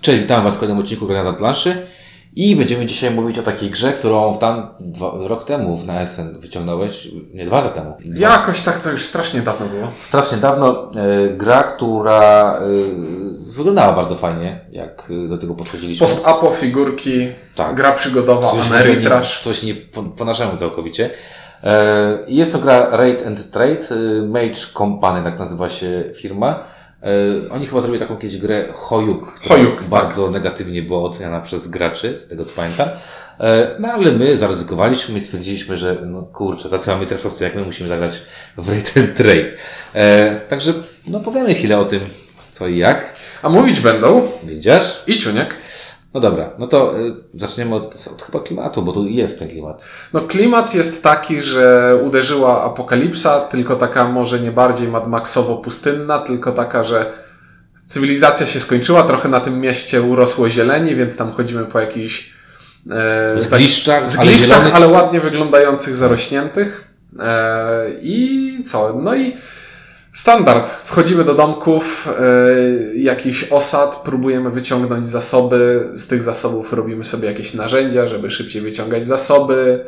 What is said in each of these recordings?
Cześć, witam Was w kolejnym odcinku Grania na planszy i będziemy dzisiaj mówić o takiej grze, którą tam dwa, rok temu na SN wyciągnąłeś, nie dwa lata temu. Dwa, Jakoś tak to już strasznie dawno było. Strasznie dawno e, gra, która e, wyglądała bardzo fajnie, jak e, do tego podchodziliśmy. Post-apo, figurki, Tak. gra przygodowa, Coś nie, coś nie po, po naszemu całkowicie. E, jest to gra Raid and Trade, Mage Company, tak nazywa się firma. E, oni chyba zrobili taką kiedyś grę Hojuk, która Hojuk, tak. bardzo negatywnie była oceniana przez graczy, z tego co pamiętam. E, no ale my zaryzykowaliśmy i stwierdziliśmy, że no kurczę, tacy mamy trefowcy jak my musimy zagrać w Raid and Trade. E, także no powiemy chwilę o tym, co i jak. A mówić będą Widzisz? i Ciuniek. No dobra, no to y, zaczniemy od, od chyba klimatu, bo tu jest ten klimat. No klimat jest taki, że uderzyła apokalipsa, tylko taka może nie bardziej Mad Maxowo pustynna, tylko taka, że cywilizacja się skończyła, trochę na tym mieście urosło zieleni, więc tam chodzimy po jakichś e, Zgliszczach, tak, ale zgliszczach, zielonych. ale ładnie wyglądających, zarośniętych. E, I co? No i standard. Wchodzimy do domków, e, jakiś osad, próbujemy wyciągnąć zasoby. Z tych zasobów robimy sobie jakieś narzędzia, żeby szybciej wyciągać zasoby.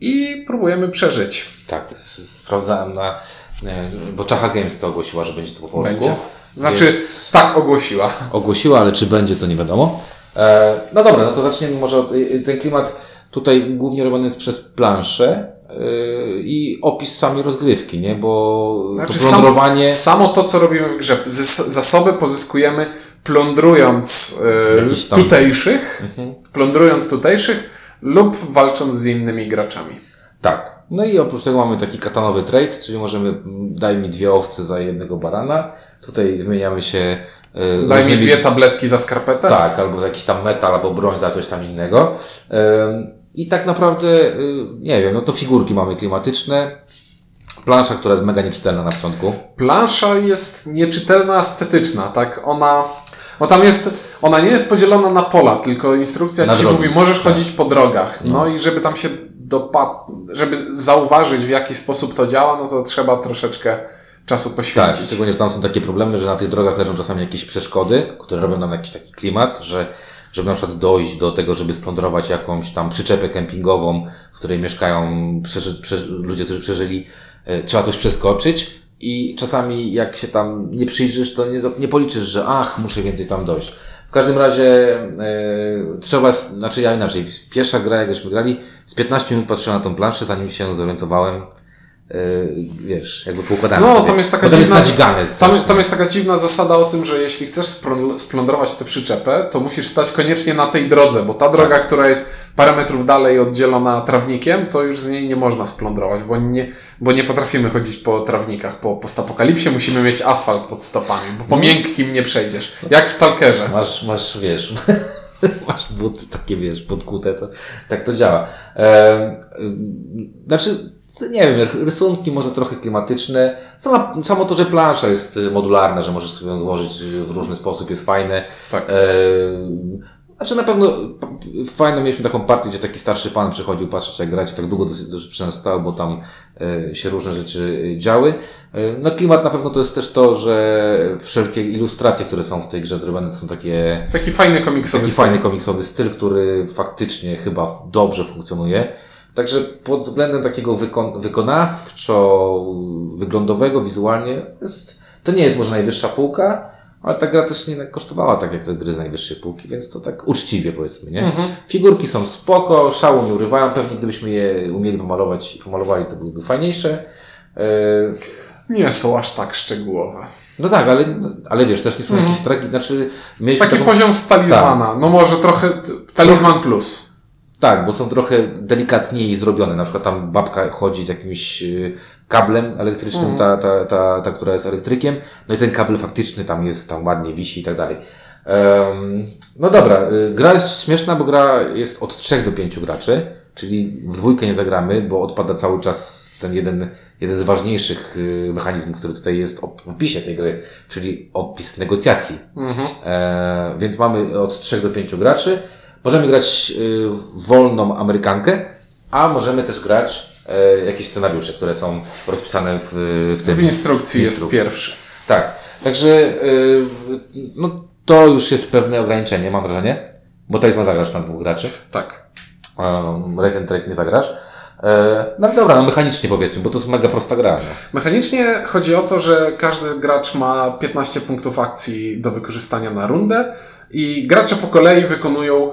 I próbujemy przeżyć. Tak, sprawdzałem na. e, Bo Czacha Games to ogłosiła, że będzie to po polsku. Będzie. Znaczy, Więc tak ogłosiła. ogłosiła, ale czy będzie, to nie wiadomo. E, no dobra, no to zaczniemy może od. y, Ten klimat tutaj głównie robiony jest przez planszę y, i opis samej rozgrywki, nie? Bo Znaczy, to plądrowanie. Samo to, co robimy w grze. Zasoby pozyskujemy plądrując tam- tutejszych, Mhm. plądrując tutejszych lub walcząc z innymi graczami. Tak. No i oprócz tego mamy taki katanowy trade, czyli możemy daj mi dwie owce za jednego barana. Tutaj wymieniamy się. y, Daj mi dwie tabletki za skarpetę. Tak, albo jakiś tam metal, albo broń za coś tam innego. I tak naprawdę, y, nie wiem, no to figurki mamy klimatyczne. Plansza, która jest mega nieczytelna na początku. Plansza jest nieczytelna, estetyczna, tak? Ona, bo tam jest, ona nie jest podzielona na pola, tylko instrukcja Na ci drogi. mówi, możesz Tak. chodzić po drogach. No. i żeby tam się dopad, żeby zauważyć w jaki sposób to działa, no to trzeba troszeczkę czasu Tak, poświęcić. szczególnie, że tam są takie problemy, że na tych drogach leżą czasami jakieś przeszkody, które robią nam jakiś taki klimat, że żeby na przykład dojść do tego, żeby splądrować jakąś tam przyczepę kempingową, w której mieszkają przeży, przeży, ludzie, którzy przeżyli, e, trzeba coś przeskoczyć i czasami jak się tam nie przyjrzysz, to nie, nie policzysz, że ach, muszę więcej tam dojść. W każdym razie e, trzeba, znaczy ja inaczej, pierwsza gra, jak żeśmy grali, z 15 minut patrzyłem na tą planszę, zanim się zorientowałem, wiesz, jakby poukładałem No, sobie. tam jest taka dziwna, jest tam, tam jest taka dziwna zasada o tym, że jeśli chcesz splą- splądrować tę przyczepę, to musisz stać koniecznie na tej drodze, bo ta droga, Tak. która jest parę metrów dalej oddzielona trawnikiem, to już z niej nie można splądrować, bo nie, bo nie potrafimy chodzić po trawnikach. Po postapokalipsie musimy mieć asfalt pod stopami, bo No. po miękkim nie przejdziesz. Jak w Stalkerze. Masz, masz, wiesz, masz buty takie, wiesz, podkute, to tak to działa. Ym, znaczy, nie wiem, rysunki może trochę klimatyczne. Sama, samo to, że plansza jest y, modularna, że możesz sobie ją złożyć w różny sposób, jest fajne. Tak. Ehm, znaczy na pewno fajną mieliśmy taką partię, gdzie taki starszy pan przychodził patrzeć jak grać, tak długo dosyć, przy nas stał, bo tam e, się różne rzeczy e, działy. E, no klimat na pewno to jest też to, że wszelkie ilustracje, które są w tej grze zrobione, są takie Taki fajny komiksowy taki styl. fajny komiksowy styl, który faktycznie chyba dobrze funkcjonuje. Także pod względem takiego wykon wykonawczo-wyglądowego, wizualnie, jest, to nie jest może najwyższa półka, ale ta gra też nie kosztowała tak jak te gry z najwyższej półki, więc to tak uczciwie powiedzmy, nie? Mhm. Figurki są spoko, szału nie urywają, pewnie gdybyśmy je umieli pomalować i pomalowali, to byłyby fajniejsze. Yy, Nie są aż tak szczegółowe. No tak, ale, ale wiesz, też nie są jakieś tragi, znaczy Taki taką- poziom z talizmana. No może trochę talizman plus. Tak, bo są trochę delikatniej zrobione. Na przykład tam babka chodzi z jakimś y, kablem elektrycznym, ta, ta, ta, ta, która jest elektrykiem, no i ten kabel faktyczny tam jest, tam ładnie wisi i tak dalej. Em, no dobra, y, gra jest śmieszna, bo gra jest od 3 do 5 graczy, czyli w dwójkę nie zagramy, bo odpada cały czas ten jeden, jeden z ważniejszych y, mechanizmów, który tutaj jest w opisie tej gry, czyli opis negocjacji. Mhm. E, więc mamy od 3 do 5 graczy. Możemy grać y, wolną Amerykankę, a możemy też grać e, jakieś scenariusze, które są rozpisane w, w tym. W instrukcji jest instrukcji. pierwszy. Tak. Także y, no, to już jest pewne ograniczenie, mam wrażenie. Bo to jest ma zagrasz na dwóch graczy. Tak. Um, Resident Trade nie zagrasz. E, no dobra, no mechanicznie powiedzmy, bo to jest mega prosta gra. No. Mechanicznie chodzi o to, że każdy gracz ma 15 punktów akcji do wykorzystania na rundę i gracze po kolei wykonują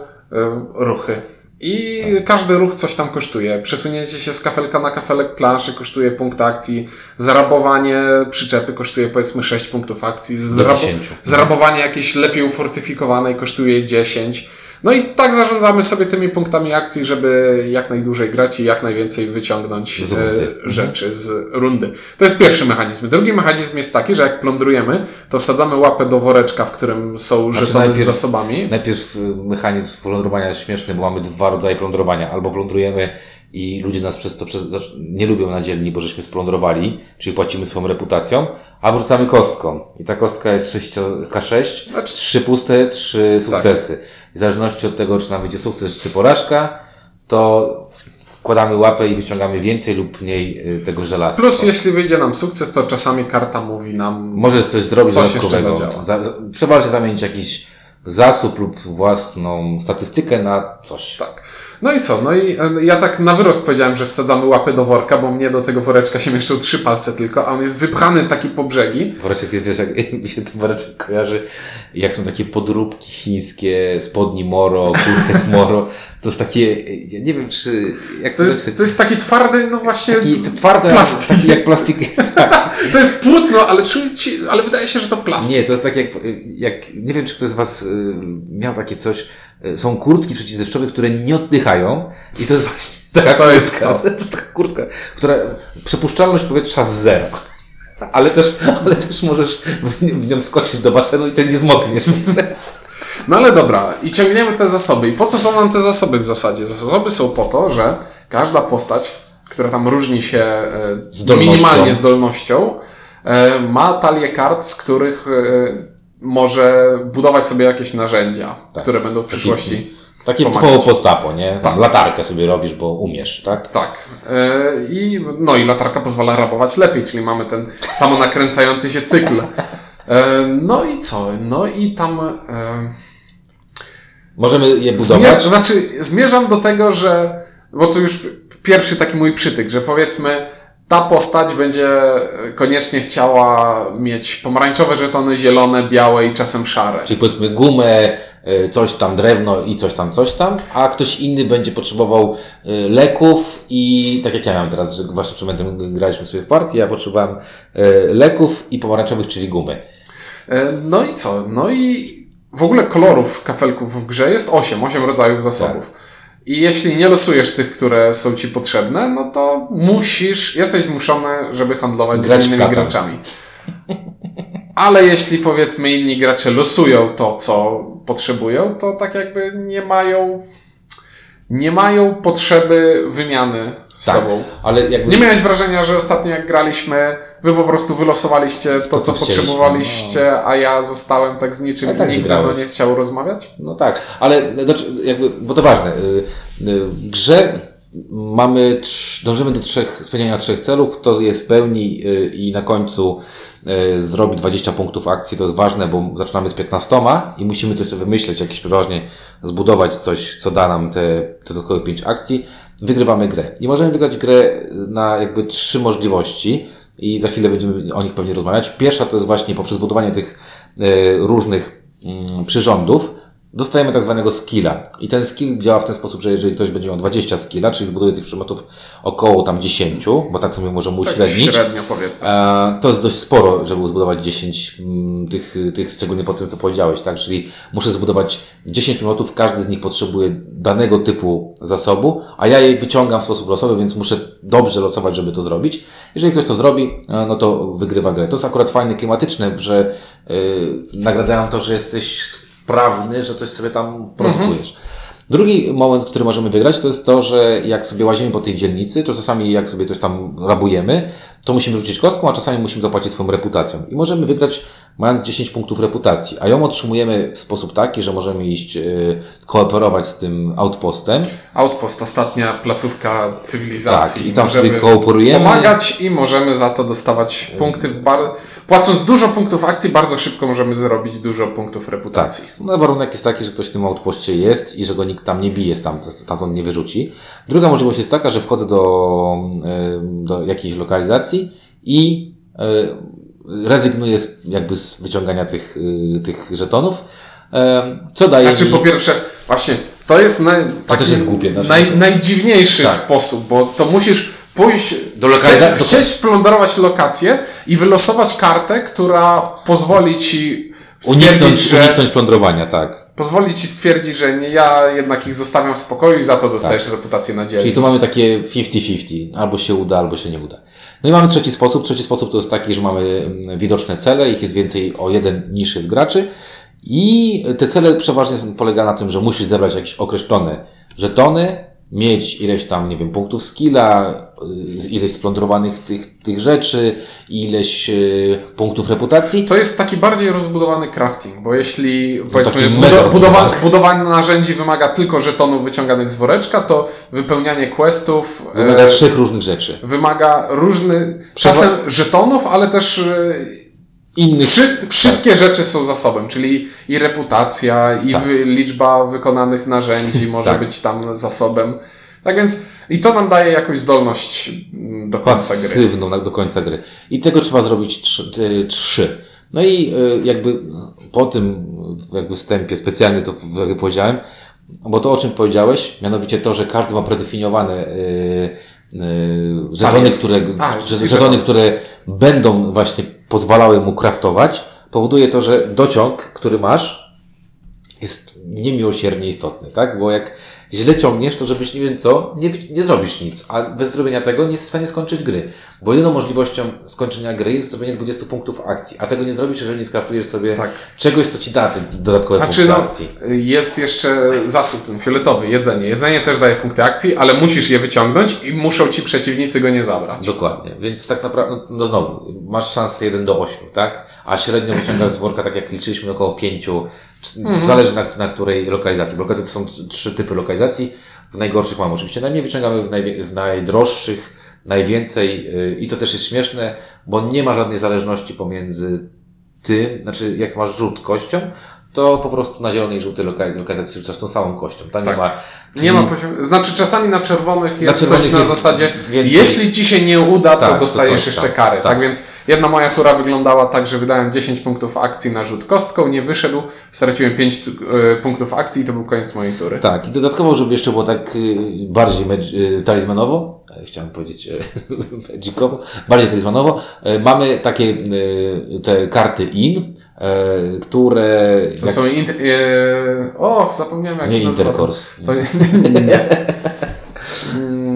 ruchy. I każdy ruch coś tam kosztuje. Przesunięcie się z kafelka na kafelek planszy kosztuje punkt akcji. Zarabowanie przyczepy kosztuje powiedzmy 6 punktów akcji. Zrabo- 10. zarabowanie jakiejś lepiej ufortyfikowanej kosztuje 10. No i tak zarządzamy sobie tymi punktami akcji, żeby jak najdłużej grać i jak najwięcej wyciągnąć Z e, rzeczy z rundy. To jest pierwszy mechanizm. Drugi mechanizm jest taki, że jak plądrujemy, to wsadzamy łapę do woreczka, w którym są Znaczy żetony z najpierw- zasobami. Najpierw y, mechanizm plądrowania jest śmieszny, bo mamy dwa rodzaje plądrowania. Albo plądrujemy i ludzie nas przez to przez, nie lubią na dzielni, bo żeśmy splądrowali, czyli płacimy swoją reputacją, albo rzucamy kostką. I ta kostka jest 6, K6, Znaczy- trzy puste, trzy sukcesy. W zależności od tego, czy nam wyjdzie sukces, czy porażka, to wkładamy łapę i wyciągamy więcej lub mniej y, tego żelaza. Plus jeśli wyjdzie nam sukces, to czasami karta mówi nam... Możesz coś zrobić Coś dodatkowego. zadziała. Za, za, przeważnie zamienić jakiś zasób lub własną statystykę na coś. Tak. No i co? No i e, ja tak na wyrost powiedziałem, że wsadzamy łapę do worka, bo mnie do tego woreczka się mieszczą trzy palce tylko, a on jest wypchany taki po brzegi. Woreczek jest, wiesz, jak mi się ten woreczek kojarzy, jak są takie podróbki chińskie, spodni moro, kurtek moro, to jest takie, ja nie wiem czy, jak To jest, to jest taki twardy, no właśnie... taki to twarde, plastik. taki jak plastik. To jest płótno, ale, czuć, ale wydaje się, że to plastik. Nie, to jest tak jak, jak, nie wiem czy ktoś z Was y, miał takie coś, są kurtki przeciwdeszczowe, które nie oddychają i to jest właśnie taka To jest kurtka, to. to jest taka kurtka, która, przepuszczalność powietrza z zero. Ale też, ale też możesz w, nią skoczyć do basenu i ten nie zmokniesz. No ale dobra, i ciągniemy te zasoby. I po co są nam te zasoby w zasadzie? Zasoby są po to, że każda postać, która tam różni się e, Zdolnością. minimalnie zdolnością, e, ma talię kart, z których e, może budować sobie jakieś narzędzia, które będą w przyszłości. Takie typowo postapo, nie? Tam Tak. latarkę sobie robisz, bo umiesz, tak? Tak. E, I, no i latarka pozwala rabować lepiej, czyli mamy ten samonakręcający się cykl. E, no i co? No i tam. E, Możemy je Zmierz, budować. znaczy, zmierzam do tego, że. Bo to już pierwszy taki mój przytyk, że powiedzmy, ta postać będzie koniecznie chciała mieć pomarańczowe żetony, zielone, białe i czasem szare. Czyli powiedzmy gumę, y, coś tam drewno i coś tam, coś tam, a ktoś inny będzie potrzebował y, leków i tak jak ja miałem teraz, że właśnie przed momentem graliśmy sobie w partii, ja potrzebowałem leków i pomarańczowych, czyli gumy. E, No i co? No i w ogóle kolorów kafelków w grze jest 8, 8 rodzajów zasobów. Tak. I jeśli nie losujesz tych, które są ci potrzebne, no to musisz, jesteś zmuszony, żeby handlować Grać z innymi graczami. Ale jeśli powiedzmy inni gracze losują to, co potrzebują, to tak jakby nie mają nie mają potrzeby wymiany z Tak, tobą. ale jakby... Nie miałeś wrażenia, że ostatnio jak graliśmy, wy po prostu wylosowaliście to, To, co, co chcieliśmy, potrzebowaliście, a ja zostałem tak z niczym tak i nikt ze mną nie chciał rozmawiać? No tak, ale znaczy, jakby, bo to ważne. y, y, W grze mamy, dążymy do trzech, spełniania trzech celów. Kto je spełni y, i na końcu y, zrobi 20 punktów akcji, to jest ważne, bo zaczynamy z 15 i musimy coś sobie wymyśleć, jakieś przeważnie zbudować coś, co da nam te, te dodatkowe 5 akcji. Wygrywamy grę. I możemy wygrać grę na jakby trzy możliwości i za chwilę będziemy o nich pewnie rozmawiać. Pierwsza to jest właśnie poprzez budowanie tych y, różnych mm, przyrządów, dostajemy tak zwanego skilla. I ten skill działa w ten sposób, że jeżeli ktoś będzie miał 20 skilla, czyli zbuduje tych przedmiotów około tam 10, bo tak sobie możemy Tak uśrednić, średnio powiedzmy. E, To jest dość sporo, żeby zbudować 10 mm, tych, tych, szczególnie po tym, co powiedziałeś, tak? Czyli muszę zbudować 10 przedmiotów, każdy z nich potrzebuje danego typu zasobu, a ja je wyciągam w sposób losowy, więc muszę dobrze losować, żeby to zrobić. Jeżeli ktoś to zrobi, e, no to wygrywa grę. To jest akurat fajne, klimatyczne, że yy, nagradzają to, że jesteś sprawny, że coś sobie tam produkujesz. Drugi moment, który możemy wygrać, to jest to, że jak sobie łazimy po tej dzielnicy, to czasami jak sobie coś tam rabujemy, to musimy rzucić kostką, a czasami musimy zapłacić swoją reputacją. I możemy wygrać mając 10 punktów reputacji, a ją otrzymujemy w sposób taki, że możemy iść, yy, kooperować z tym outpostem. Outpost, ostatnia placówka cywilizacji. Tak, i tam Możemy sobie kooperujemy. Pomagać i możemy za to dostawać punkty w bar... płacąc dużo punktów akcji, bardzo szybko możemy zrobić dużo punktów reputacji. No warunek jest taki, że ktoś w tym outpoście jest i że go nikt tam nie bije, stamtąd, stamtąd nie wyrzuci. Druga możliwość jest taka, że wchodzę do, do jakiejś lokalizacji i y, rezygnuję z, jakby z wyciągania tych, y, tych żetonów, e, co daje Znaczy, mi... po pierwsze, właśnie, to jest, naj, też jest głupie, znaczy, naj, to- najdziwniejszy Tak. sposób, bo to musisz pójść, Do lokaliza- chcieć, chcieć plądrować lokację i wylosować kartę, która pozwoli ci Uniknąć, że, uniknąć plądrowania, tak. pozwoli ci stwierdzić, że nie, ja jednak ich zostawiam w spokoju i za to dostajesz reputację na. Tak. Czyli tu mamy takie 50-50. Albo się uda, albo się nie uda. No i mamy trzeci sposób. Trzeci sposób to jest taki, że mamy mm, widoczne cele, ich jest więcej o jeden niż jest graczy. I te cele przeważnie polega na tym, że musisz zebrać jakieś określone żetony, mieć ileś tam, nie wiem, punktów skilla, y, ileś splądrowanych tych, tych rzeczy, ileś y, punktów reputacji. To jest taki bardziej rozbudowany crafting, bo jeśli taki powiedzmy budo- budowa, budowanie narzędzi wymaga tylko żetonów wyciąganych z woreczka, to wypełnianie questów Wymaga e, trzech różnych rzeczy. wymaga różnych, czasem żetonów, ale też e, Innych wszyscy, wszystkie rzeczy są zasobem, czyli i reputacja, i Tak. wy, liczba wykonanych narzędzi może Tak. być tam zasobem. Tak więc i to nam daje jakąś zdolność mm, do końca gry. pasywną na- do końca gry. I tego trzeba zrobić trzy. trzy. No i y, jakby po tym jakby wstępie specjalnie to jakby powiedziałem, bo to o czym powiedziałeś, mianowicie to, że każdy ma predefiniowane y, y, żetony, które, A, żetony. które będą właśnie pozwalały mu kraftować, powoduje to, że dociąg, który masz, jest niemiłosiernie istotny, tak? Bo jak źle ciągniesz, to żebyś nie wiem co, nie, nie zrobisz nic, a bez zrobienia tego nie jesteś w stanie skończyć gry. Bo jedyną możliwością skończenia gry jest zrobienie 20 punktów akcji, a tego nie zrobisz, jeżeli nie skraftujesz sobie Tak. czegoś, co ci da dodatkowe Znaczy, punkty no, akcji. jest jeszcze zasób ten fioletowy, jedzenie. Jedzenie też daje punkty akcji, ale musisz je wyciągnąć i muszą ci przeciwnicy go nie zabrać. Dokładnie, więc tak naprawdę, no, no znowu, masz szansę 1 do 8, tak? A średnio wyciągasz z worka, tak jak liczyliśmy, około 5, zależy na, na której lokalizacji. Bo Lokalizacje są trzy- typy lokalizacji. W najgorszych mamy oczywiście najmniej, wyciągamy w, najwie- w najdroższych najwięcej yy, i to też jest śmieszne, bo nie ma żadnej zależności pomiędzy tym, znaczy jak masz rzut kością, to po prostu na zielonej i żółtej loka- lokalizacji rzucasz tą samą kością. Tam Tak. nie ma... Nie ma poziomu. Znaczy, czasami na czerwonych jest czerwonych coś na zasadzie, więcej- jeśli ci się nie uda, to Tak, to dostajesz coś jeszcze tam. karę. Tak. Tak. więc jedna moja tura wyglądała tak, że wydałem 10 punktów akcji na rzut kostką, nie wyszedł, straciłem 5 y, punktów akcji i to był koniec mojej tury. Tak, i dodatkowo, żeby jeszcze było tak y, bardziej y, talizmanowo, chciałem powiedzieć e, magicowo, bardziej talizmanowo, e, mamy takie te karty in, e, które... To są int... Y, och, zapomniałem jak Nie się nazywa. intercourse. To, nie, nie.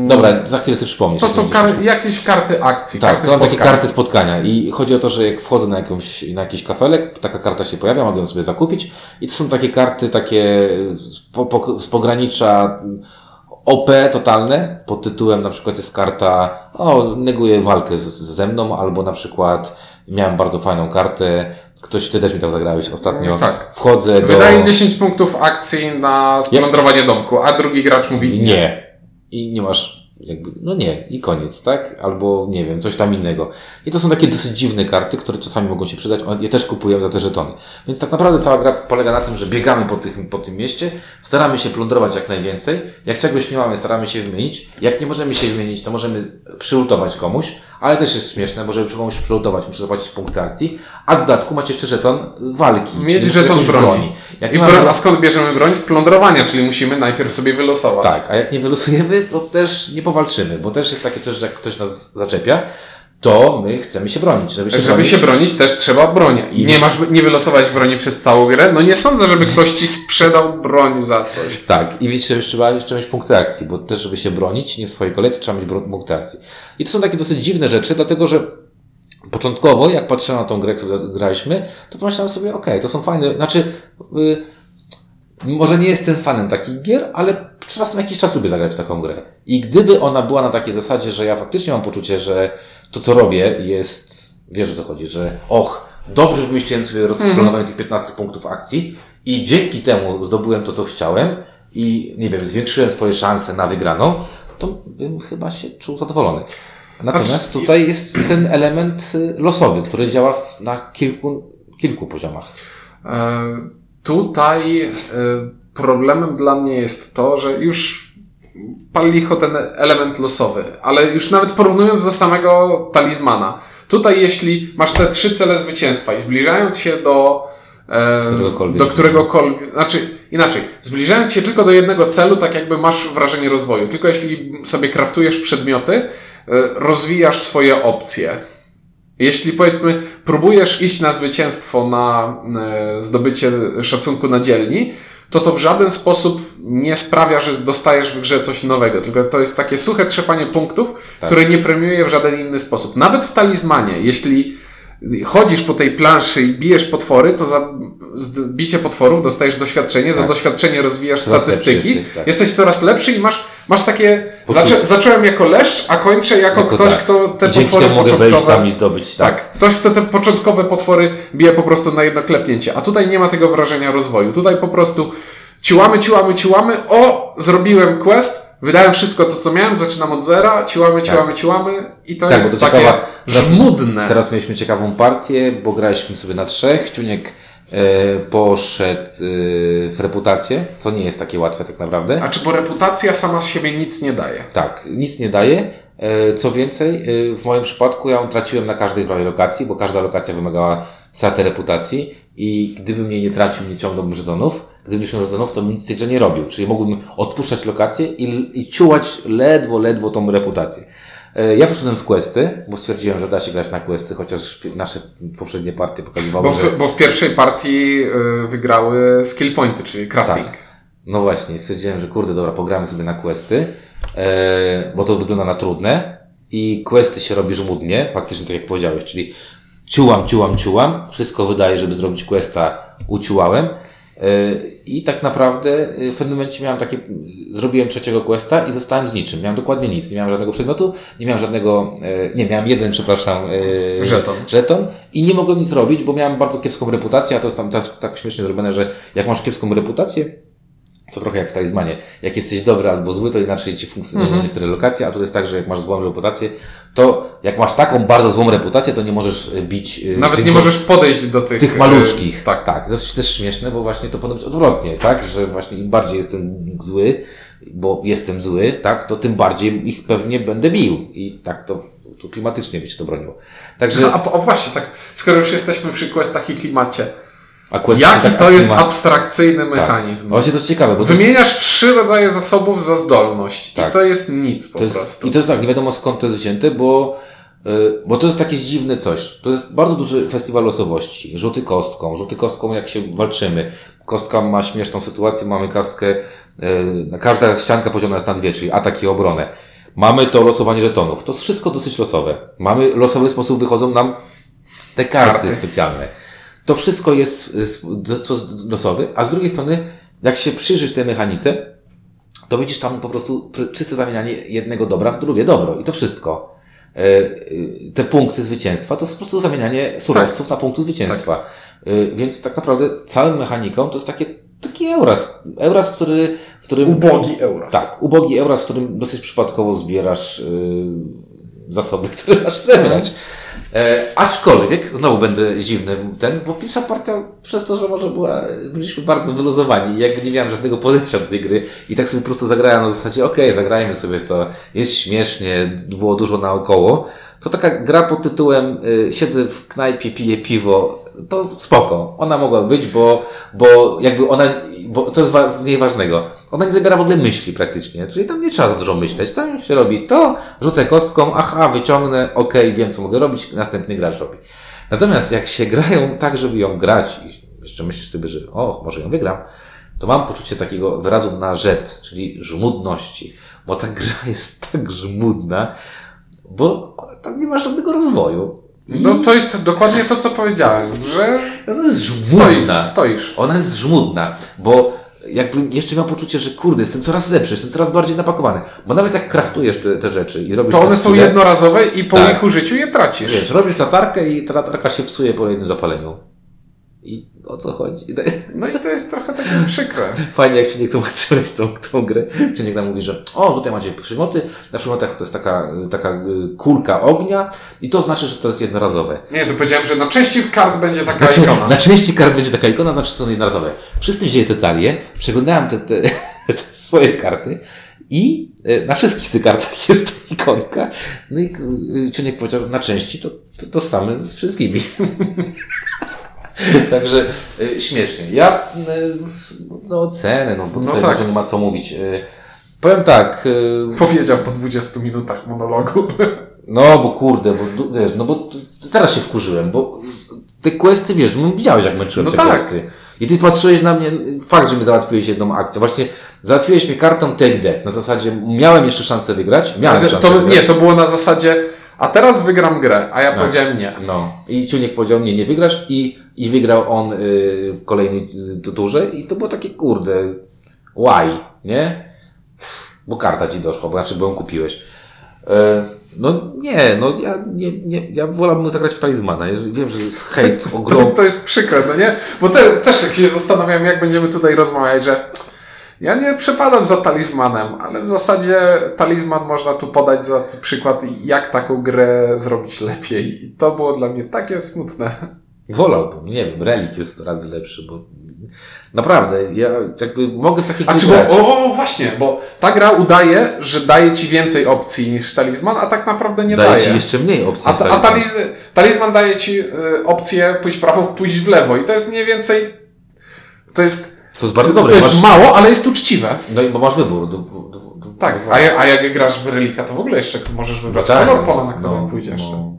Dobra, za chwilę sobie przypomnisz. to jak są kar- jakieś karty akcji, Tak, karty to są takie karty spotkania i chodzi o to, że jak wchodzę na, jakąś, na jakiś kafelek, taka karta się pojawia, mogę ją sobie zakupić i to są takie karty takie z, po, po, z pogranicza OP totalne, pod tytułem na przykład jest karta o, neguje walkę z, ze mną, albo na przykład miałem bardzo fajną kartę, ktoś, ty też mi tam zagrałeś ostatnio, Tak. wchodzę do... Wydaje 10 punktów akcji na splądrowanie domku, a drugi gracz mówi nie. Nie. I nie masz jakby, no nie, i koniec, tak? Albo nie wiem, coś tam innego. I to są takie dosyć dziwne karty, które czasami mogą się przydać. Je też kupuję za te żetony. Więc tak naprawdę cała gra polega na tym, że biegamy po, tych, po tym mieście, staramy się plądrować jak najwięcej. Jak czegoś nie mamy, staramy się wymienić. Jak nie możemy się wymienić, to możemy przyultować komuś, ale też jest śmieszne, bo żeby komuś przyultować, muszę zapłacić punkty akcji. A w dodatku macie jeszcze żeton walki. Mieć żeton jakąś broni. Jak I mamy a skąd bierzemy broń? Z plądrowania, czyli musimy najpierw sobie wylosować. Tak, a jak nie wylosujemy, to też nie powalczymy, bo też jest takie coś, że jak ktoś nas zaczepia, to my chcemy się bronić. Żeby się Żeby bronić, się bronić, też trzeba broni. I nie masz nie wylosować broni przez całą grę? No nie sądzę, żeby ktoś ci sprzedał broń za coś. Tak, i mieć, trzeba jeszcze mieć punkty akcji, bo też, żeby się bronić, nie w swojej kolekcji, trzeba mieć punkty akcji. I to są takie dosyć dziwne rzeczy, dlatego że początkowo, jak patrzyłem na tą grę, jak sobie graliśmy, to pomyślałem sobie, okej, to są fajne, znaczy, y, może nie jestem fanem takich gier, ale raz na jakiś czas lubię zagrać w taką grę. I gdyby ona była na takiej zasadzie, że ja faktycznie mam poczucie, że to, co robię, jest, wiesz o co chodzi, że och, dobrze wymyśliłem sobie rozplanowanie tych 15 punktów akcji i dzięki temu zdobyłem to, co chciałem i, nie wiem, zwiększyłem swoje szanse na wygraną, to bym chyba się czuł zadowolony. Natomiast tutaj jest ten element y, losowy, który działa na kilku, kilku poziomach. Tutaj e, problemem dla mnie jest to, że już pal licho ten element losowy, ale już nawet porównując do samego talizmana. Tutaj jeśli masz te trzy cele zwycięstwa i zbliżając się do e, Któregokolwiek. do któregokolwiek, znaczy inaczej, zbliżając się tylko do jednego celu, tak jakby masz wrażenie rozwoju. Tylko jeśli sobie kraftujesz przedmioty, e, rozwijasz swoje opcje. Jeśli powiedzmy próbujesz iść na zwycięstwo, na e, zdobycie szacunku na dzielni, to to w żaden sposób nie sprawia, że dostajesz w grze coś nowego, tylko to jest takie suche trzepanie punktów, Tak. które nie premiuje w żaden inny sposób. Nawet w talizmanie, jeśli chodzisz po tej planszy i bijesz potwory, to za bicie potworów dostajesz doświadczenie, za Tak. doświadczenie rozwijasz statystyki, jesteś, tak. jesteś coraz lepszy i masz, masz takie, zaczę, zacząłem jako leszcz, a kończę jako, Jako ktoś, tak. kto te dzięki potwory mogę początkowe... wejść tam i zdobyć, tak. Tak, ktoś, kto te początkowe potwory bije po prostu na jedno klepnięcie, a tutaj nie ma tego wrażenia rozwoju. Tutaj po prostu ciłamy, ciłamy, ciłamy, o, zrobiłem quest, wydałem wszystko to, co miałem, zaczynam od zera, ciłamy, ciłamy, ciłamy i to Tak, jest to takie ciekawa- żmudne. Teraz mieliśmy ciekawą partię, bo graliśmy sobie na trzech. Ciuniek poszedł e, w reputację, co nie jest takie łatwe tak naprawdę. A czy bo reputacja sama z siebie nic nie daje? Tak, nic nie daje. E, Co więcej, e, w moim przypadku ja ją traciłem na każdej prawie lokacji, bo każda lokacja wymagała straty reputacji i gdybym jej nie tracił, nie ciągnąłbym żetonów, gdybym nie ciągnął żetonów, to bym nic tej grze nie robił. Czyli mógłbym odpuszczać lokacje i, i ciułać ledwo, ledwo tą reputację. E, Ja poszedłem w questy, bo stwierdziłem, że da się grać na questy, chociaż nasze poprzednie partie pokazywały, Bo że... w, bo w pierwszej partii y, wygrały skill pointy, czyli crafting. Tak. No właśnie, stwierdziłem, że kurde, dobra, pogramy sobie na questy, e, bo to wygląda na trudne i questy się robi żmudnie, faktycznie tak jak powiedziałeś, czyli ciułam, ciułam, ciułam, wszystko wydaje, żeby zrobić questa, uciułałem e, i tak naprawdę e, w pewnym momencie miałem takie, zrobiłem trzeciego questa i zostałem z niczym, miałem dokładnie nic, nie miałem żadnego przedmiotu, nie miałem żadnego, e, nie, miałem jeden, przepraszam, e, Żeton. żeton i nie mogłem nic robić, bo miałem bardzo kiepską reputację, a to jest tam tak, tak śmiesznie zrobione, że jak masz kiepską reputację, to trochę jak w talizmanie. Jak jesteś dobry albo zły, to inaczej ci funkcjonują Mhm. niektóre lokacje, a tu jest tak, że jak masz złą reputację, to jak masz taką bardzo złą reputację, to nie możesz e, bić e, Nawet nie możesz podejść do tych... tych y, maluczkich. tak. tak. To jest też śmieszne, bo właśnie to powinno być odwrotnie, tak? Że właśnie im bardziej jestem zły, bo jestem zły, tak? To tym bardziej ich pewnie będę bił. I tak to, to klimatycznie by się to broniło. Także, No, a, o właśnie, tak, skoro już jesteśmy przy questach i klimacie, a jaki tak, to jest ma- abstrakcyjny tak. mechanizm? Właśnie to jest ciekawe, bo to jest, Wymieniasz trzy rodzaje zasobów za zdolność Tak. i to jest nic po jest, prostu. I to jest tak, nie wiadomo skąd to jest wzięte, bo, y, bo to jest takie dziwne coś. To jest bardzo duży festiwal losowości. Rzuty kostką. Rzuty kostką, jak się walczymy. Kostka ma śmieszną sytuację, mamy kostkę, y, każda ścianka poziomna jest na dwie, czyli atak i obronę. Mamy to losowanie żetonów. To jest wszystko dosyć losowe. Mamy losowy sposób, wychodzą nam te karty, Karty. specjalne. To wszystko jest sp- w sposób losowy, a z drugiej strony, jak się przyjrzysz tej mechanice, to widzisz tam po prostu pr- czyste zamienianie jednego dobra w drugie dobro i to wszystko. E, e, Te punkty zwycięstwa to jest po prostu zamienianie surowców na punkty zwycięstwa. E, Więc tak naprawdę całą mechaniką to jest takie, taki Euras. Euras, który, w którym. Ubogi Euros. Tak, ubogi Euras, w którym dosyć przypadkowo zbierasz y, zasoby, które masz zebrać. E, aczkolwiek, znowu będę dziwny ten, bo pierwsza partia przez to, że może była, byliśmy bardzo wyluzowani i jakby nie miałem żadnego podejścia do tej gry i tak sobie po prostu zagrałem na zasadzie, okej, zagrajmy sobie to, jest śmiesznie, było dużo naokoło, to taka gra pod tytułem y, siedzę w knajpie, piję piwo, to spoko. Ona mogła być, bo, bo jakby ona, bo co jest w niej ważnego, ona nie zabiera w ogóle myśli praktycznie, czyli tam nie trzeba za dużo myśleć, tam się robi to, rzucę kostką, aha, wyciągnę, okej, wiem co mogę robić, następny gracz robi. Natomiast jak się grają tak, żeby ją grać i jeszcze myślisz sobie, że o, może ją wygram, to mam poczucie takiego wyrazu na rzet, czyli żmudności, bo ta gra jest tak żmudna, bo tam nie ma żadnego rozwoju. No to jest dokładnie to, co powiedziałem, że ona jest stoi, żmudna. stoisz. Ona jest żmudna, bo jakbym jeszcze miał poczucie, że kurde, jestem coraz lepszy, jestem coraz bardziej napakowany. Bo nawet jak kraftujesz te, te rzeczy i robisz To one są jednorazowe i po Tak. ich użyciu je tracisz. Wiesz, robisz latarkę i ta latarka się psuje po jednym zapaleniu. I o co chodzi? No i to jest trochę takie przykre. Fajnie, jak ci nie tłumaczyłeś tą, tą grę. Czy niech tam mówi, że o, tutaj macie przymoty, na przymiotach to jest taka, taka y, kulka ognia i to znaczy, że to jest jednorazowe. Nie, to powiedziałem, że na części kart będzie taka Znaczy, ikona. na części kart będzie taka ikona, znaczy że są jednorazowe. Wszyscy wzięli te talie, przeglądałem te, te, te swoje karty i e, na wszystkich tych kartach jest ta ikonka. No i y, Ciuniek powiedział, na części to, to, to same z wszystkimi. Także y, śmiesznie. Ja y, no ocenę, no bo No tutaj tak. może nie ma co mówić. Y, Powiem tak, Powiedział po 20 minutach monologu. no bo kurde, bo wiesz, no bo teraz się wkurzyłem, bo te questy, wiesz, no, widziałeś jak męczyłem No te tak. questy. I ty patrzyłeś na mnie, fakt, że mi załatwiłeś jedną akcję. Właśnie załatwiłeś mnie kartą Take That. Na zasadzie miałem jeszcze szansę wygrać, miałem szansę to, wygrać. nie, to było na zasadzie, a teraz wygram grę, a ja powiedziałem nie. No. I Ciuniek powiedział, nie, nie wygrasz i, i wygrał on y, w kolejnej y, turze i to było takie, kurde, why, nie? Bo karta ci doszła, bo znaczy, bo ją kupiłeś. E, no nie, no ja, nie, nie, ja wolałbym zagrać w talizmana. Wiem, że jest hejt ogromny. to jest przykre, no nie? Bo te, też jak się zastanawiam, jak będziemy tutaj rozmawiać, że ja nie przepadam za talizmanem, ale w zasadzie talizman można tu podać za przykład, jak taką grę zrobić lepiej. I to było dla mnie takie smutne. Wolałbym, nie wiem, relik jest razy lepszy, bo naprawdę, ja jakby mogę takie A czy bo, o, o, właśnie, bo ta gra udaje, że daje ci więcej opcji niż talizman, a tak naprawdę nie Daje daje. ci jeszcze mniej opcji A, ta, a talizman. taliz, talizman daje ci y, opcję pójść w prawo, pójść w lewo. I to jest mniej więcej. To jest. To jest bardzo to dobre. jest masz, mało, ale jest uczciwe. no i bo masz wybór. Do, do, do, Tak, a, a jak grasz w relika, to w ogóle jeszcze możesz wybrać No tak, kolor no, pola, na którym no, pójdziesz. no.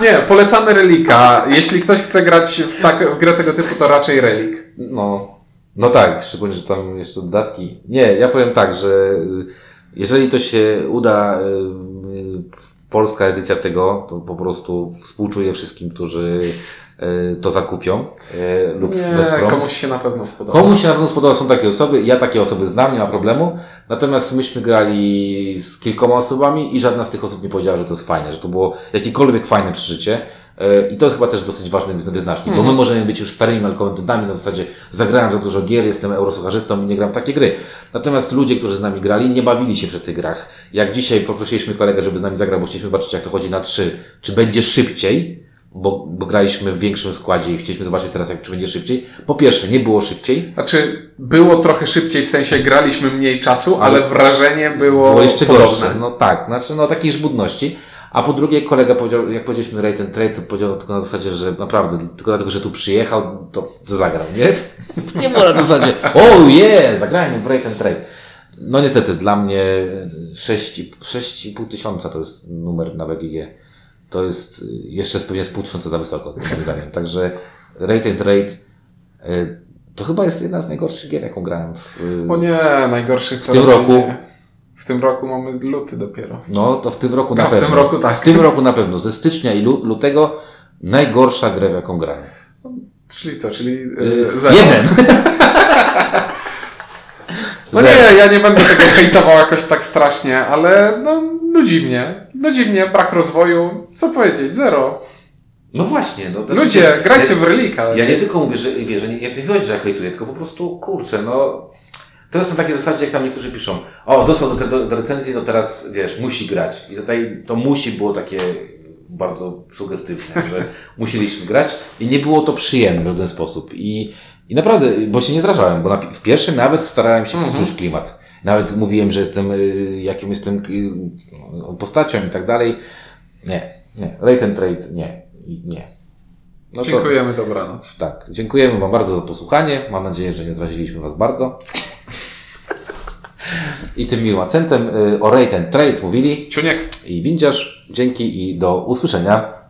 Nie, polecamy relika. Jeśli ktoś chce grać w, tak, w grę tego typu, to raczej relik. No, no tak, szczególnie, że tam jeszcze dodatki. Nie, ja powiem tak, że y, jeżeli to się uda, y, y, polska edycja tego, to po prostu współczuję wszystkim, którzy y, to zakupią y, lub Nie, wesprą. komuś się na pewno spodoba. Komuś się na pewno spodoba, są takie osoby, ja takie osoby znam, nie ma problemu, natomiast myśmy grali z kilkoma osobami i żadna z tych osób nie powiedziała, że to jest fajne, że to było jakiekolwiek fajne przeżycie i to jest chyba też dosyć ważny wyzna- wyznacznik, bo my możemy być już starymi alkoholentami na zasadzie zagrałem za dużo gier, jestem eurosucharzystą i nie gram w takie gry. Natomiast ludzie, którzy z nami grali, nie bawili się przy tych grach. Jak dzisiaj poprosiliśmy kolegę, żeby z nami zagrał, bo chcieliśmy zobaczyć, jak to chodzi na trzy, czy będzie szybciej, bo, bo graliśmy w większym składzie i chcieliśmy zobaczyć teraz, jak, czy będzie szybciej. Po pierwsze, nie było szybciej, Znaczy, było trochę szybciej, w sensie graliśmy mniej czasu, ale wrażenie było, było jeszcze podobne. gorsze. No tak, znaczy no takiej żmudności. A po drugie, kolega powiedział, jak powiedzieliśmy Rate and Trade, to powiedział tylko na zasadzie, że naprawdę, tylko dlatego, że tu przyjechał, to, to zagrał, nie? To nie było na zasadzie, o je, zagrałem w Rate and Trade. No niestety, dla mnie 6,5 6,5 tysiąca to jest numer na BGG. To jest y, jeszcze pewnie z pół tysiąca za wysoko, moim zdaniem. Także Rate and Trade y, to chyba jest jedna z najgorszych gier, jaką grałem w, y, O nie, najgorszych W tym roku- W tym roku mamy luty dopiero. No, to w tym roku na No, w pewno. tym roku tak. W tym roku na pewno. Ze stycznia i lu- lutego najgorsza gra, w jaką grałem. Czyli co, czyli Yy, zero. jeden. No nie, ja nie będę tego hejtował jakoś tak strasznie, ale no, nudzi mnie. Nudzi mnie, brak rozwoju. Co powiedzieć? Zero. No właśnie. No, to Ludzie, znaczy, grajcie ja, w relika. Ja nie tylko mówię, że, wiesz, że nie, nie chodzi, że ja hejtuję, tylko po prostu, kurczę, no... To jest na takiej zasadzie, jak tam niektórzy piszą, o, dostał do, do, do recenzji, to teraz, wiesz, musi grać. I tutaj to musi było takie bardzo sugestywne, że musieliśmy grać i nie było to przyjemne w żaden sposób. I, i naprawdę, bo się nie zrażałem, bo na, w pierwszym nawet starałem się Mhm. klimat. Nawet mówiłem, że jestem, y, jakim jestem y, postacią i tak dalej. Nie, nie. Rate and trade, nie. Nie. No to- Dziękujemy, dobranoc. tak, dziękujemy Wam bardzo za posłuchanie. Mam nadzieję, że nie zraziliśmy Was bardzo. I tym miłym akcentem y, o Rate and Trade mówili Ciuniek. i Windziarz. Dzięki i do usłyszenia.